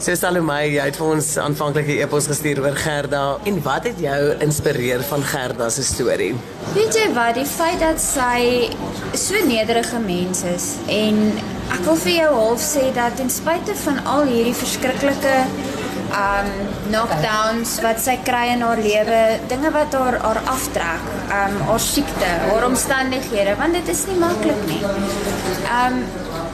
So Salome, jy het vir ons aanvanklike e-pos gestuur oor Gerda en wat het jou inspireer van Gerda se storie? Weet jy wat, die feit dat sy so nederige mens is en ek wil vir jou half sê dat ten spyte van al hierdie verskriklike um knockdowns wat sy kry in haar lewe, dinge wat haar haar aftrek, um haar siekte, haar omstandighede, want dit is nie maklik nie. Um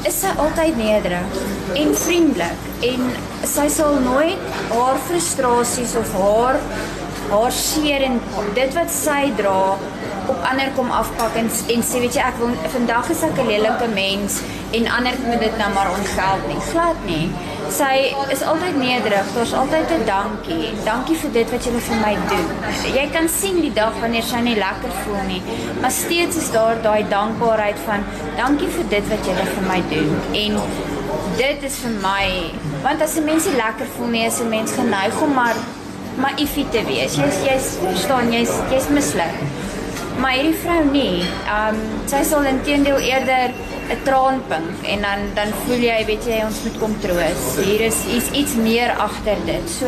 is sy altyd nederig en vriendelik en sy sal nooit haar frustrasies of haar haar seer en dit wat sy dra op ander kom afpak en en sê weet jy ek wil vandag is ek 'n lelike mens en ander moet dit nou maar ontgeld nie. Glad nie sy is altyd nederig daar's altyd 'n dankie. Dankie vir dit wat jy vir my doen. Jy kan sien die dag wanneer sy nie lekker voel nie maar steeds is daar daai dankbaarheid van dankie vir dit wat jy vir my doen. En dit is vir my want as 'n mens nie lekker voel nie is 'n mens geneig om maar maar iffie te wees. Jy's jy's verstaan jy's jy's misluk maar hierdie vrou nie um sy sal intedeel eerder 'n traan pink en dan dan voel jy weet jy ons moet kom troos. Hier is iets iets meer agter dit. So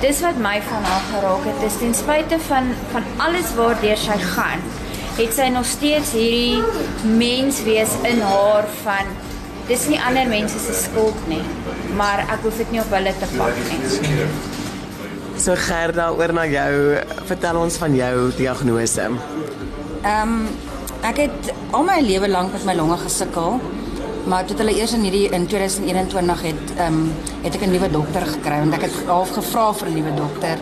dis wat my van haar geraak het. Dis ten spyte van van alles waardeur sy gaan, het sy nog steeds hierdie menswees in haar van dis nie ander mense se skuld nie, maar ek hoef dit nie op hulle te pak nie. So Gerda, oor na jou, vertel ons van jou diagnose. Ehm um, Ek het al my lewe lank met my longe gesukkel. Maar toe hulle eers in hierdie in 2021 het ehm um, het ek 'n nuwe dokter gekry want ek het half gevra vir 'n nuwe dokter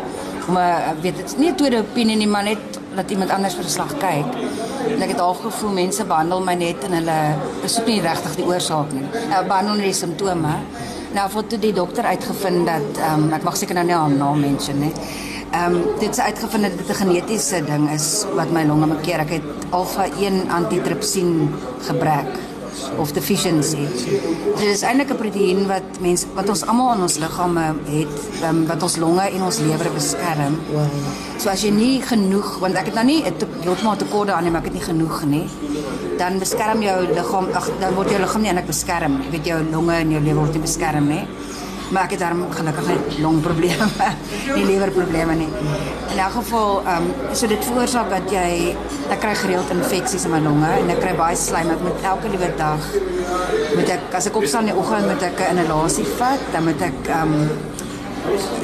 om 'n weet dit nie 'n tweede opinie nie, maar net dat iemand anders verslag kyk. En ek het half gevoel mense behandel my net en hulle besoek nie regtig die oorsaak nie. Hulle behandel net die simptome. Nou het toe die dokter uitgevind dat ehm um, ek mag seker nou nie haar naam mention nie. Ehm um, dit is uitgevind dat dit 'n genetiese ding is wat my longe bekeer. Ek het alfa 1 antitrypsien gebrek of deficiency. Dit is eintlik 'n proteïen wat mens wat ons almal in ons liggame het, um, wat ons longe en ons lewer beskerm. So as jy nie genoeg, want ek het nou nie 'n heeltemal tekort daarin, maar ek het nie genoeg nie. Dan beskerm jou liggaam, ag dan word jou liggaam nie eintlik beskerm. Jy weet jou longe en jou lewer word nie beskerm nie maar ek het daarom gelukkig net longprobleme, nie lewerprobleme nie. In elk geval, ehm um, so dit veroorsaak dat jy ek kry gereeld infeksies in my longe en ek kry baie slijm ek moet elke liewe dag moet ek as ek opstaan in die oggend moet ek 'n inhalasie vat, dan moet ek ehm um,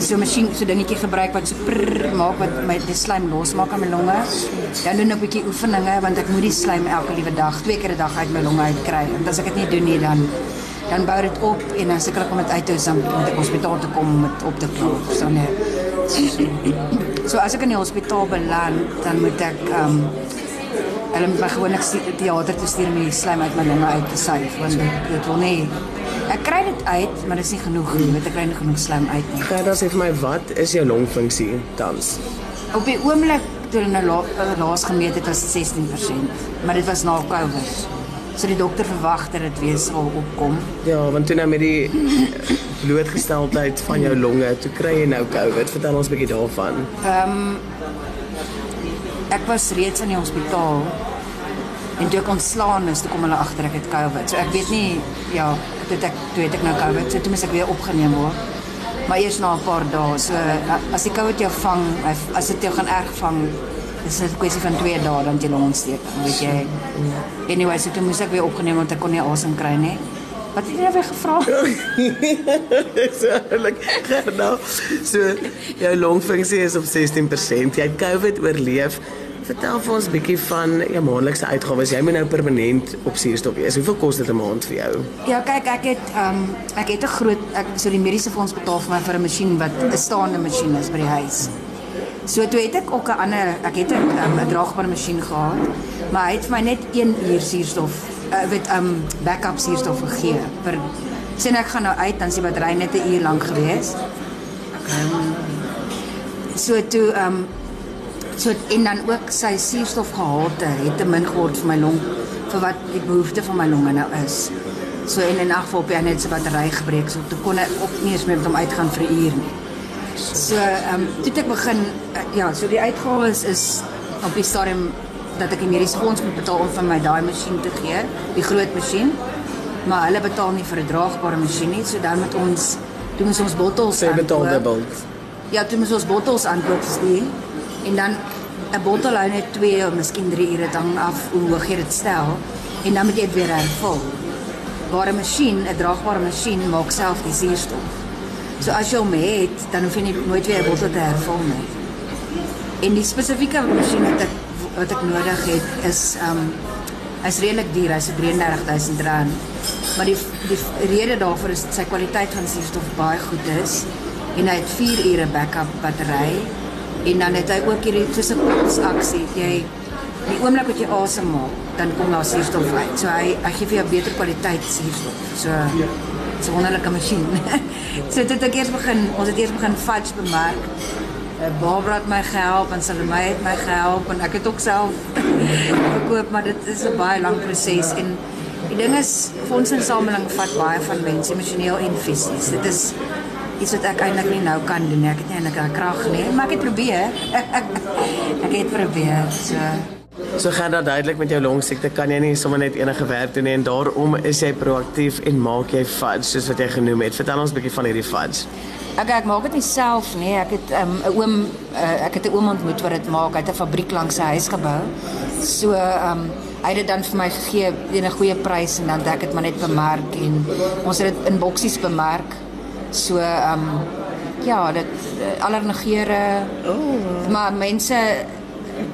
so masjien so dingetjie gebruik wat so prrr maak wat my die slijm losmaak aan my longe. Dan doen ek 'n bietjie oefeninge want ek moet die slijm elke liewe dag, twee keer 'n dag uit my longe uit kry. En as ek dit nie doen nie dan dan bou dit op en dan sukkel ek om dit uit te om met die hospitaal te kom om dit op te klop. So nee. So as ek in die hospitaal beland, dan moet ek ehm um, hulle moet my gewoonlik teater toe stuur om die slijm uit my longe uit te suig want dit wil nie Ek kry dit uit, maar dit is nie genoeg nie. Weet ek kry nie genoeg slijm uit nie. Dan sê vir my wat is jou longfunksie tans? Op die oomblik toe hulle nou laas gemeet het was 16%, maar dit was na COVID. So die dokter verwag dat dit weer sal opkom. Ja, want toe nou met die blootgesteldheid van jou longe, toe kry jy nou COVID. Vertel ons 'n bietjie daarvan. Ehm um, ek was reeds in die hospitaal en toe ek ontslaan is, toe kom hulle agter ek het COVID. So ek weet nie ja, dit ek toe het ek nou COVID, so toe moet ek weer opgeneem word. Maar eers na 'n paar dae. So as die COVID jou vang, as dit jou gaan erg vang, Dit is 'n kwessie van 2 dae dan jy longontsteking, weet jy. Anyway, so toe moes ek weer opgeneem want ek kon nie asem kry nie. Wat het jy nou weer gevra? so like nou. So jou longfunksie is op 16%. Jy het COVID oorleef. Vertel vir ons 'n bietjie van jou maandelikse uitgawes. Jy moet nou permanent op suurstof wees. Hoeveel kos dit 'n maand vir jou? Ja, kyk, ek het ehm um, ek het 'n groot ek so die mediese fonds betaal vir my vir 'n masjien wat 'n staande masjien is by die huis. So toe het ek ook 'n ander ek het 'n um, draagbare masjien gehad, maar hy het vir my net 1 uur suurstof uh, weet um backup suurstof gegee vir sien ek gaan nou uit dan die battery net 'n uur lank gewees. Um, so toe um so en dan ook sy suurstofgehalte het te min geword vir my long vir wat die behoefte van my longe nou is. So en in 'n geval op hy net sy battery gebreek so toe kon ek op nie eens meer met hom uitgaan vir 'n uur nie. So ehm um, toe ek begin uh, ja, so die uitgawes is op die stadium dat ek die mediese fonds moet betaal om van my daai masjien te gee, die groot masjien. Maar hulle betaal nie vir 'n draagbare masjien nie, so dan moet ons Toe moes ons bottels Sy betaal dubbel. Ja, toe moes ons bottels aankoop vir die en dan 'n bottel hou net 2 of miskien 3 ure dan af hoe hoog jy dit stel en dan moet jy dit weer hervul. Waar 'n masjien, 'n draagbare masjien maak self die suurstof. So as jy hom het, dan hoef jy nie nooit weer 'n bottel te hervul nie. En die spesifieke masjien wat ek wat ek nodig het is um hy's redelik duur, hy's 33000 rand. Maar die die rede daarvoor is sy kwaliteit van suurstof baie goed is en hy het 4 ure backup battery en dan het hy ook hierdie soos 'n pulsaksie. Jy die oomblik wat jy asemhaal, dan kom daar suurstof uit. So hy hy gee vir jou beter kwaliteit suurstof. So so 'n wonderlike masjien. so dit het ek eers begin, ons het eers begin fudge bemerk. Uh, Barbara het my gehelp en Salome het my gehelp en ek het ook self gekoop, maar dit is 'n baie lang proses en die ding is fondsinsameling vat baie van mense emosioneel en fisies. Dit is iets wat ek eintlik nie nou kan doen nie. Ek het nie eintlik daai krag nie, maar ek het probeer. ek het probeer. So So gaan dat duidelik met jou longsiekte kan jy nie sommer net enige werk doen nie en daarom is jy proaktief en maak jy fudge soos wat jy genoem het. Vertel ons 'n bietjie van hierdie fudge. Ek ek maak dit nie self nie. Ek het 'n um, oom uh, ek het 'n oom ontmoet wat dit maak. Hy het 'n fabriek langs sy huis gebou. So um hy het dit dan vir my gegee teen 'n goeie prys en dan het ek dit maar net bemark en ons het dit in boksies bemark. So um ja, dit uh, allernegere. Oh. Maar mense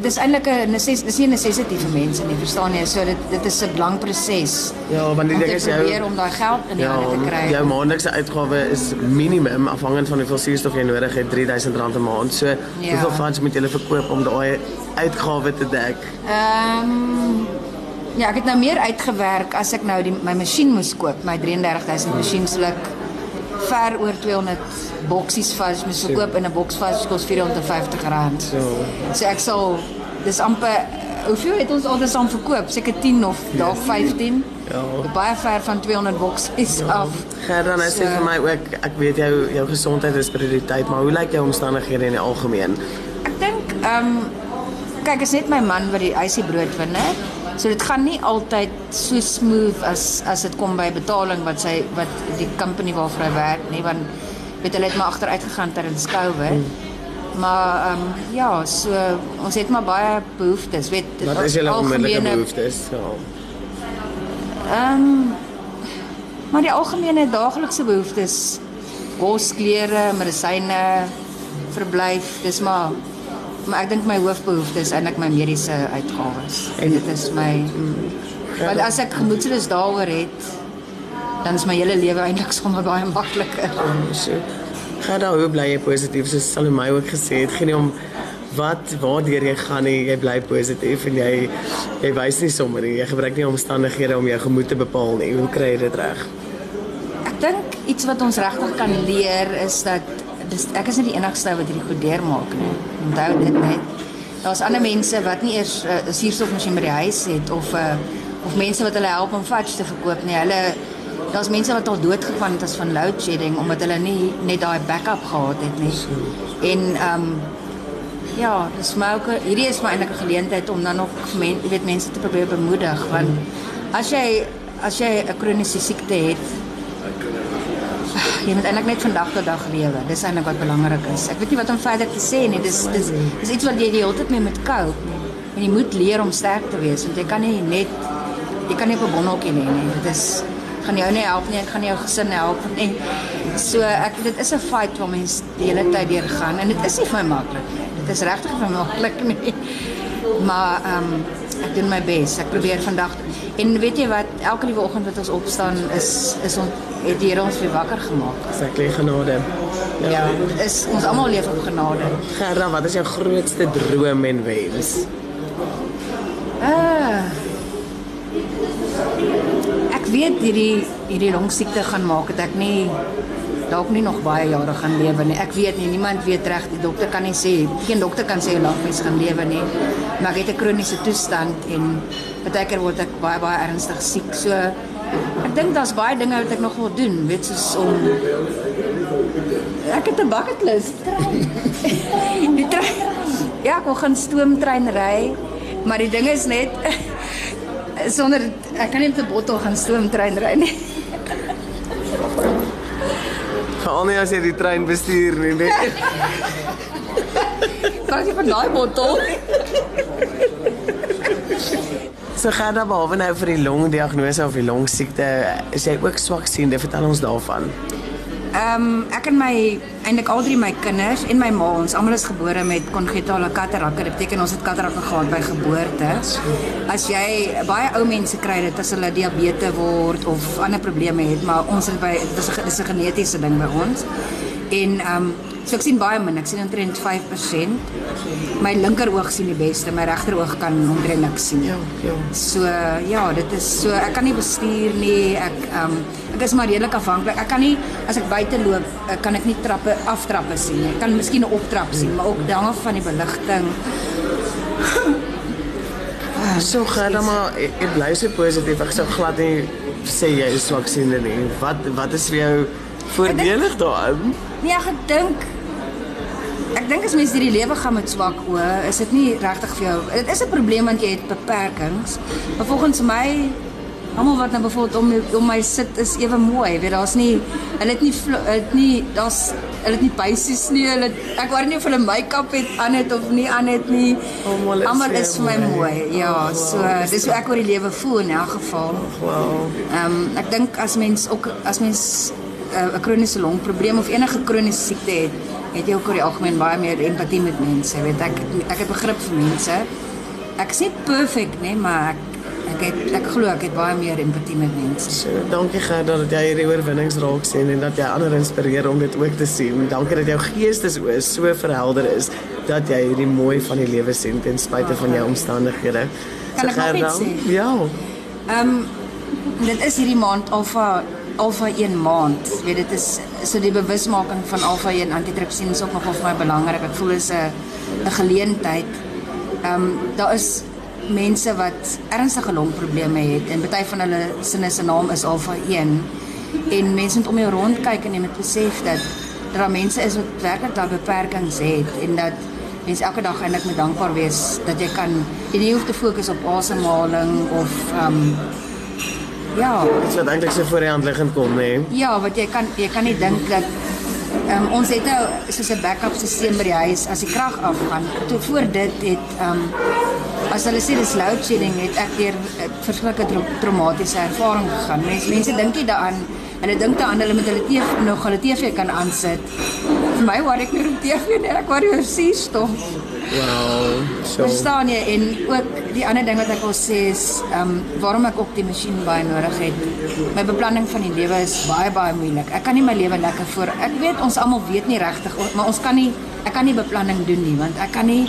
dis eintlik 'n necess dis nie 'n necessity vir mense nie, verstaan jy? So dit dit is 'n lang proses. Ja, want die om ding is jou probeer om daai geld in die Ja, hande te kry. jou maandelikse uitgawe is minimum afhangend van hoeveel suurstof jy nodig het, R3000 'n maand. So, Ja. hoeveel funds moet jy verkoop om daai uitgawe te dek? Ehm ja, ek het nou meer uitgewerk as ek nou die my masjien moes koop, my 33000 masjien sou ek ver oor 200 boksies vas moes verkoop en 'n boks vas kos R450. So, So ek sal dis amper hoeveel het ons altyd saam verkoop? Seker 10 of dalk 15. Ja. Baie ver van 200 boksies af. Gerda, nou sê So- vir my ook, ek weet jou jou gesondheid is prioriteit, maar hoe lyk jou omstandighede in die algemeen? Ek dink ehm um, kyk, is net my man wat die huisie broodwinner. So dit gaan nie altyd so smooth as as dit kom by betaling wat sy wat die company waarvoor hy werk nie, want weet hulle het maar agteruit gegaan tydens COVID. Hmm. Maar ehm um, ja, so ons het maar baie behoeftes, weet Wat is julle onmiddellike algemene- behoeftes? Ja. Ehm um, maar die algemene daaglikse behoeftes kos, klere, medisyne, verblyf, dis maar maar ek dink my hoofbehoefte is eintlik my mediese uitgawes. En dit is my want as ek gemoedsrus daaroor het, dan is my hele lewe eintlik sommer baie makliker. So, Gerda, hoe bly jy positief? Soos Salome ook gesê het, geen om wat waardeur jy gaan nie, jy bly positief en jy jy wys nie sommer nie. Jy gebruik nie omstandighede om jou gemoed te bepaal nie. Hoe kry jy dit reg? Ek dink iets wat ons regtig kan leer is dat dis ek is nie die enigste wat hierdie goed deurmaak nie. Onthou dit net. Daar's ander mense wat nie eers 'n uh, suurstofmasjien by die huis het of 'n uh, of mense wat hulle help om fudge te verkoop nie. Hulle daar's mense wat al dood gegaan het as van load shedding omdat hulle nie net daai backup gehad het nie. En ehm um, ja, dis maar ook hierdie is maar eintlik 'n geleentheid om dan nog men, weet mense te probeer bemoedig want as jy as jy 'n kroniese siekte het jy moet eintlik net van dag tot dag lewe. Dis eintlik wat belangrik is. Ek weet nie wat om verder te sê nie. Dis dis dis iets wat jy die hele tyd mee moet cope. En jy moet leer om sterk te wees want jy kan nie net jy kan nie op 'n bonneltjie lê nie. Dit is gaan jou nie help nie, dit gaan jou gesin help nie. So ek dit is 'n fight wat mens die hele tyd deur gaan en dit is nie vir my maklik nie. Dit is regtig vir my maklik nie. Maar ehm um, ek doen my bes. Ek probeer vandag en weet jy wat, elke liewe oggend wat ons opstaan is is ons het die Here ons weer wakker gemaak. Exactly genade. Ja, is ons almal leef op genade. Gerda, wat is jou grootste droom en wens? Ah. Ek weet hierdie hierdie longsiekte gaan maak dat ek nie dalk nie nog baie jare gaan lewe nie. Ek weet nie, niemand weet reg. Die dokter kan nie sê, geen dokter kan sê hoe lank mens gaan lewe nie. Maar ek het 'n kroniese toestand en partykeer word ek baie baie ernstig siek. So ek dink daar's baie dinge wat ek nog wil doen, weet soos om Ek het 'n bucket list. Die trein. Ja, ek wil gaan stoomtrein ry, maar die ding is net sonder ek kan nie met 'n bottel gaan stoomtrein ry nie. Veral nie as jy die trein bestuur nie, nee. Jy van daai bottel? So gaan dan behalwe nou vir die longdiagnose of die longsiekte, is jy ook swaksiende? Vertel ons daarvan. Ehm um, ek en my eintlik al drie my kinders en my ma, ons almal is gebore met kongenitale katarak. Dit beteken ons het katarak gehad by geboorte. As jy baie ou mense kry dit as hulle diabetes word of ander probleme het, maar ons het by dit is 'n genetiese ding by ons. En ehm um, so ek sien baie min. Ek sien omtrent 5%. My linker oog sien die beste, my regter oog kan omtrent niks sien. Ja, ja. So ja, dit is so ek kan nie bestuur nie. Ek ehm um, ek is maar redelik afhanklik. Ek kan nie as ek buite loop, eh, kan ek nie trappe aftrappe sien nie. Ek kan miskien 'n optrap sien, maar ook dange van die beligting. So gaan maar ek, ek bly so positief. Ek sou glad nie sê jy is swaksiende nie. Wat wat is vir jou voordelig daarin? Nee, ek dink ek dink as mens hierdie lewe gaan met swak oë, is dit nie regtig vir jou. Dit is 'n probleem want jy het beperkings. Maar volgens my almal wat nou byvoorbeeld om om my sit is ewe mooi. Weet daar's nie hulle het nie het nie daar's hulle het nie bysies nie. Hulle ek hoor nie of hulle make-up het aan het of nie aan het nie. Almal is Almal is vir my mooi. mooi. Ja, so dis hoe ek oor die lewe voel in elk geval. Wow. Ehm um, ek dink as mens ook as mens uh, 'n kroniese longprobleem of enige kroniese siekte het, het jy ook oor die algemeen baie meer empatie met mense. Weet ek ek het begrip vir mense. Ek is nie perfek nie, maar ek ek het ek glo ek het baie meer empatie met mense. So, dankie Gerda dat jy hierdie oorwinnings raak sien en dat jy ander inspireer om dit ook te sien. Dankie dat jou geestesoë so verhelder is dat jy hierdie mooi van die lewe sien ten spyte van jou omstandighede. Kan ek nog iets sê? Ja. Ehm um, dit is hierdie maand alfa alfa 1 maand. Jy weet dit is so die bewusmaking van alfa 1 antitripsien is ook nogal vir my belangrik. Ek voel is 'n 'n geleentheid. Ehm um, daar is mense wat ernstige longprobleme het en baie van hulle sinne se naam is alfa 1 en mense moet om jou rond kyk en jy moet besef dat daar mense is wat werklik daai beperkings het en dat mens elke dag eintlik moet dankbaar wees dat jy kan jy nie hoef te fokus op asemhaling of ehm um, ja, Dit wat eintlik so voor die hand liggend kom, nê. Nee. ja, wat jy kan jy kan nie dink dat um, ons het nou soos 'n backup stelsel by die huis as die krag afgaan. Toe voor dit het um, as hulle sê dis load shedding het ek deur 'n verskriklike tra traumatiese ervaring gegaan. Mense mense dink nie daaraan. Hulle dink daaraan hulle met hulle TV nog hulle TV kan aansit. Vir my waar ek nie op TV nie, ek worry oor suurstof. Wow. So. Verstaan jy en ook die ander ding wat ek wil sê is ehm um, waarom ek ook die masjien baie nodig het. My beplanning van die lewe is baie baie moeilik. Ek kan nie my lewe lekker voor. Ek weet ons almal weet nie regtig, maar ons kan nie ek kan nie beplanning doen nie want ek kan nie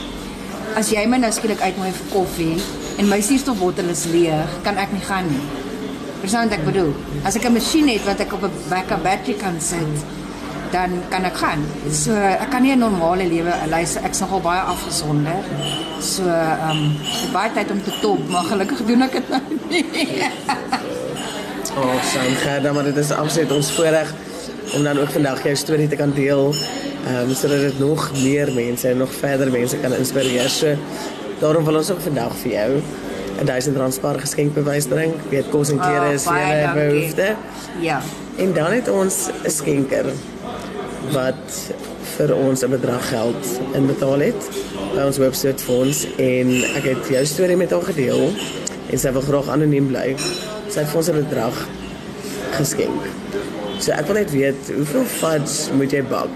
as jy my nou skielik uitnooi vir koffie en my suurstofbottel is leeg, kan ek nie gaan nie. Verstaan wat ek bedoel? As ek 'n masjien het wat ek op 'n backup battery kan sit, dan kan ek gaan. So ek kan nie 'n normale lewe lei. Ek's nogal baie afgesonder. So ehm um, ek baie tyd om te top, maar gelukkig doen ek dit nou nie. Oh, Sam Gerda, maar dit is absoluut ons voorreg om dan ook vandag jou storie te kan deel. Ehm um, sodat dit nog meer mense en nog verder mense kan inspireer. So daarom wil ons ook vandag vir jou 'n 1000 rand spaar geskenkbewys bring. Weet kos en klere Oh, is vir jou dankie. behoefte. ja. En dan het ons 'n skenker wat vir ons 'n bedrag geld inbetaal het by ons webwerf fonds en ek het jou storie met haar gedeel en sy wil graag anoniem bly. Sy het vir ons 'n bedrag geskenk. So ek wil net weet hoeveel fudge moet jy bak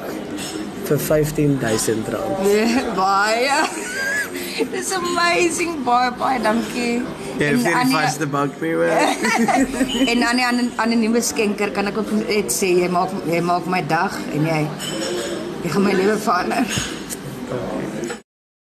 vir R15000 rand? baie. Dis amazing baie baie dankie. Jy hoef nie aan die die- vaste bak nie hoor. en aan ander anonieme skenker kan ek ook net sê jy maak jy maak my dag en jy jy gaan my lewe verander.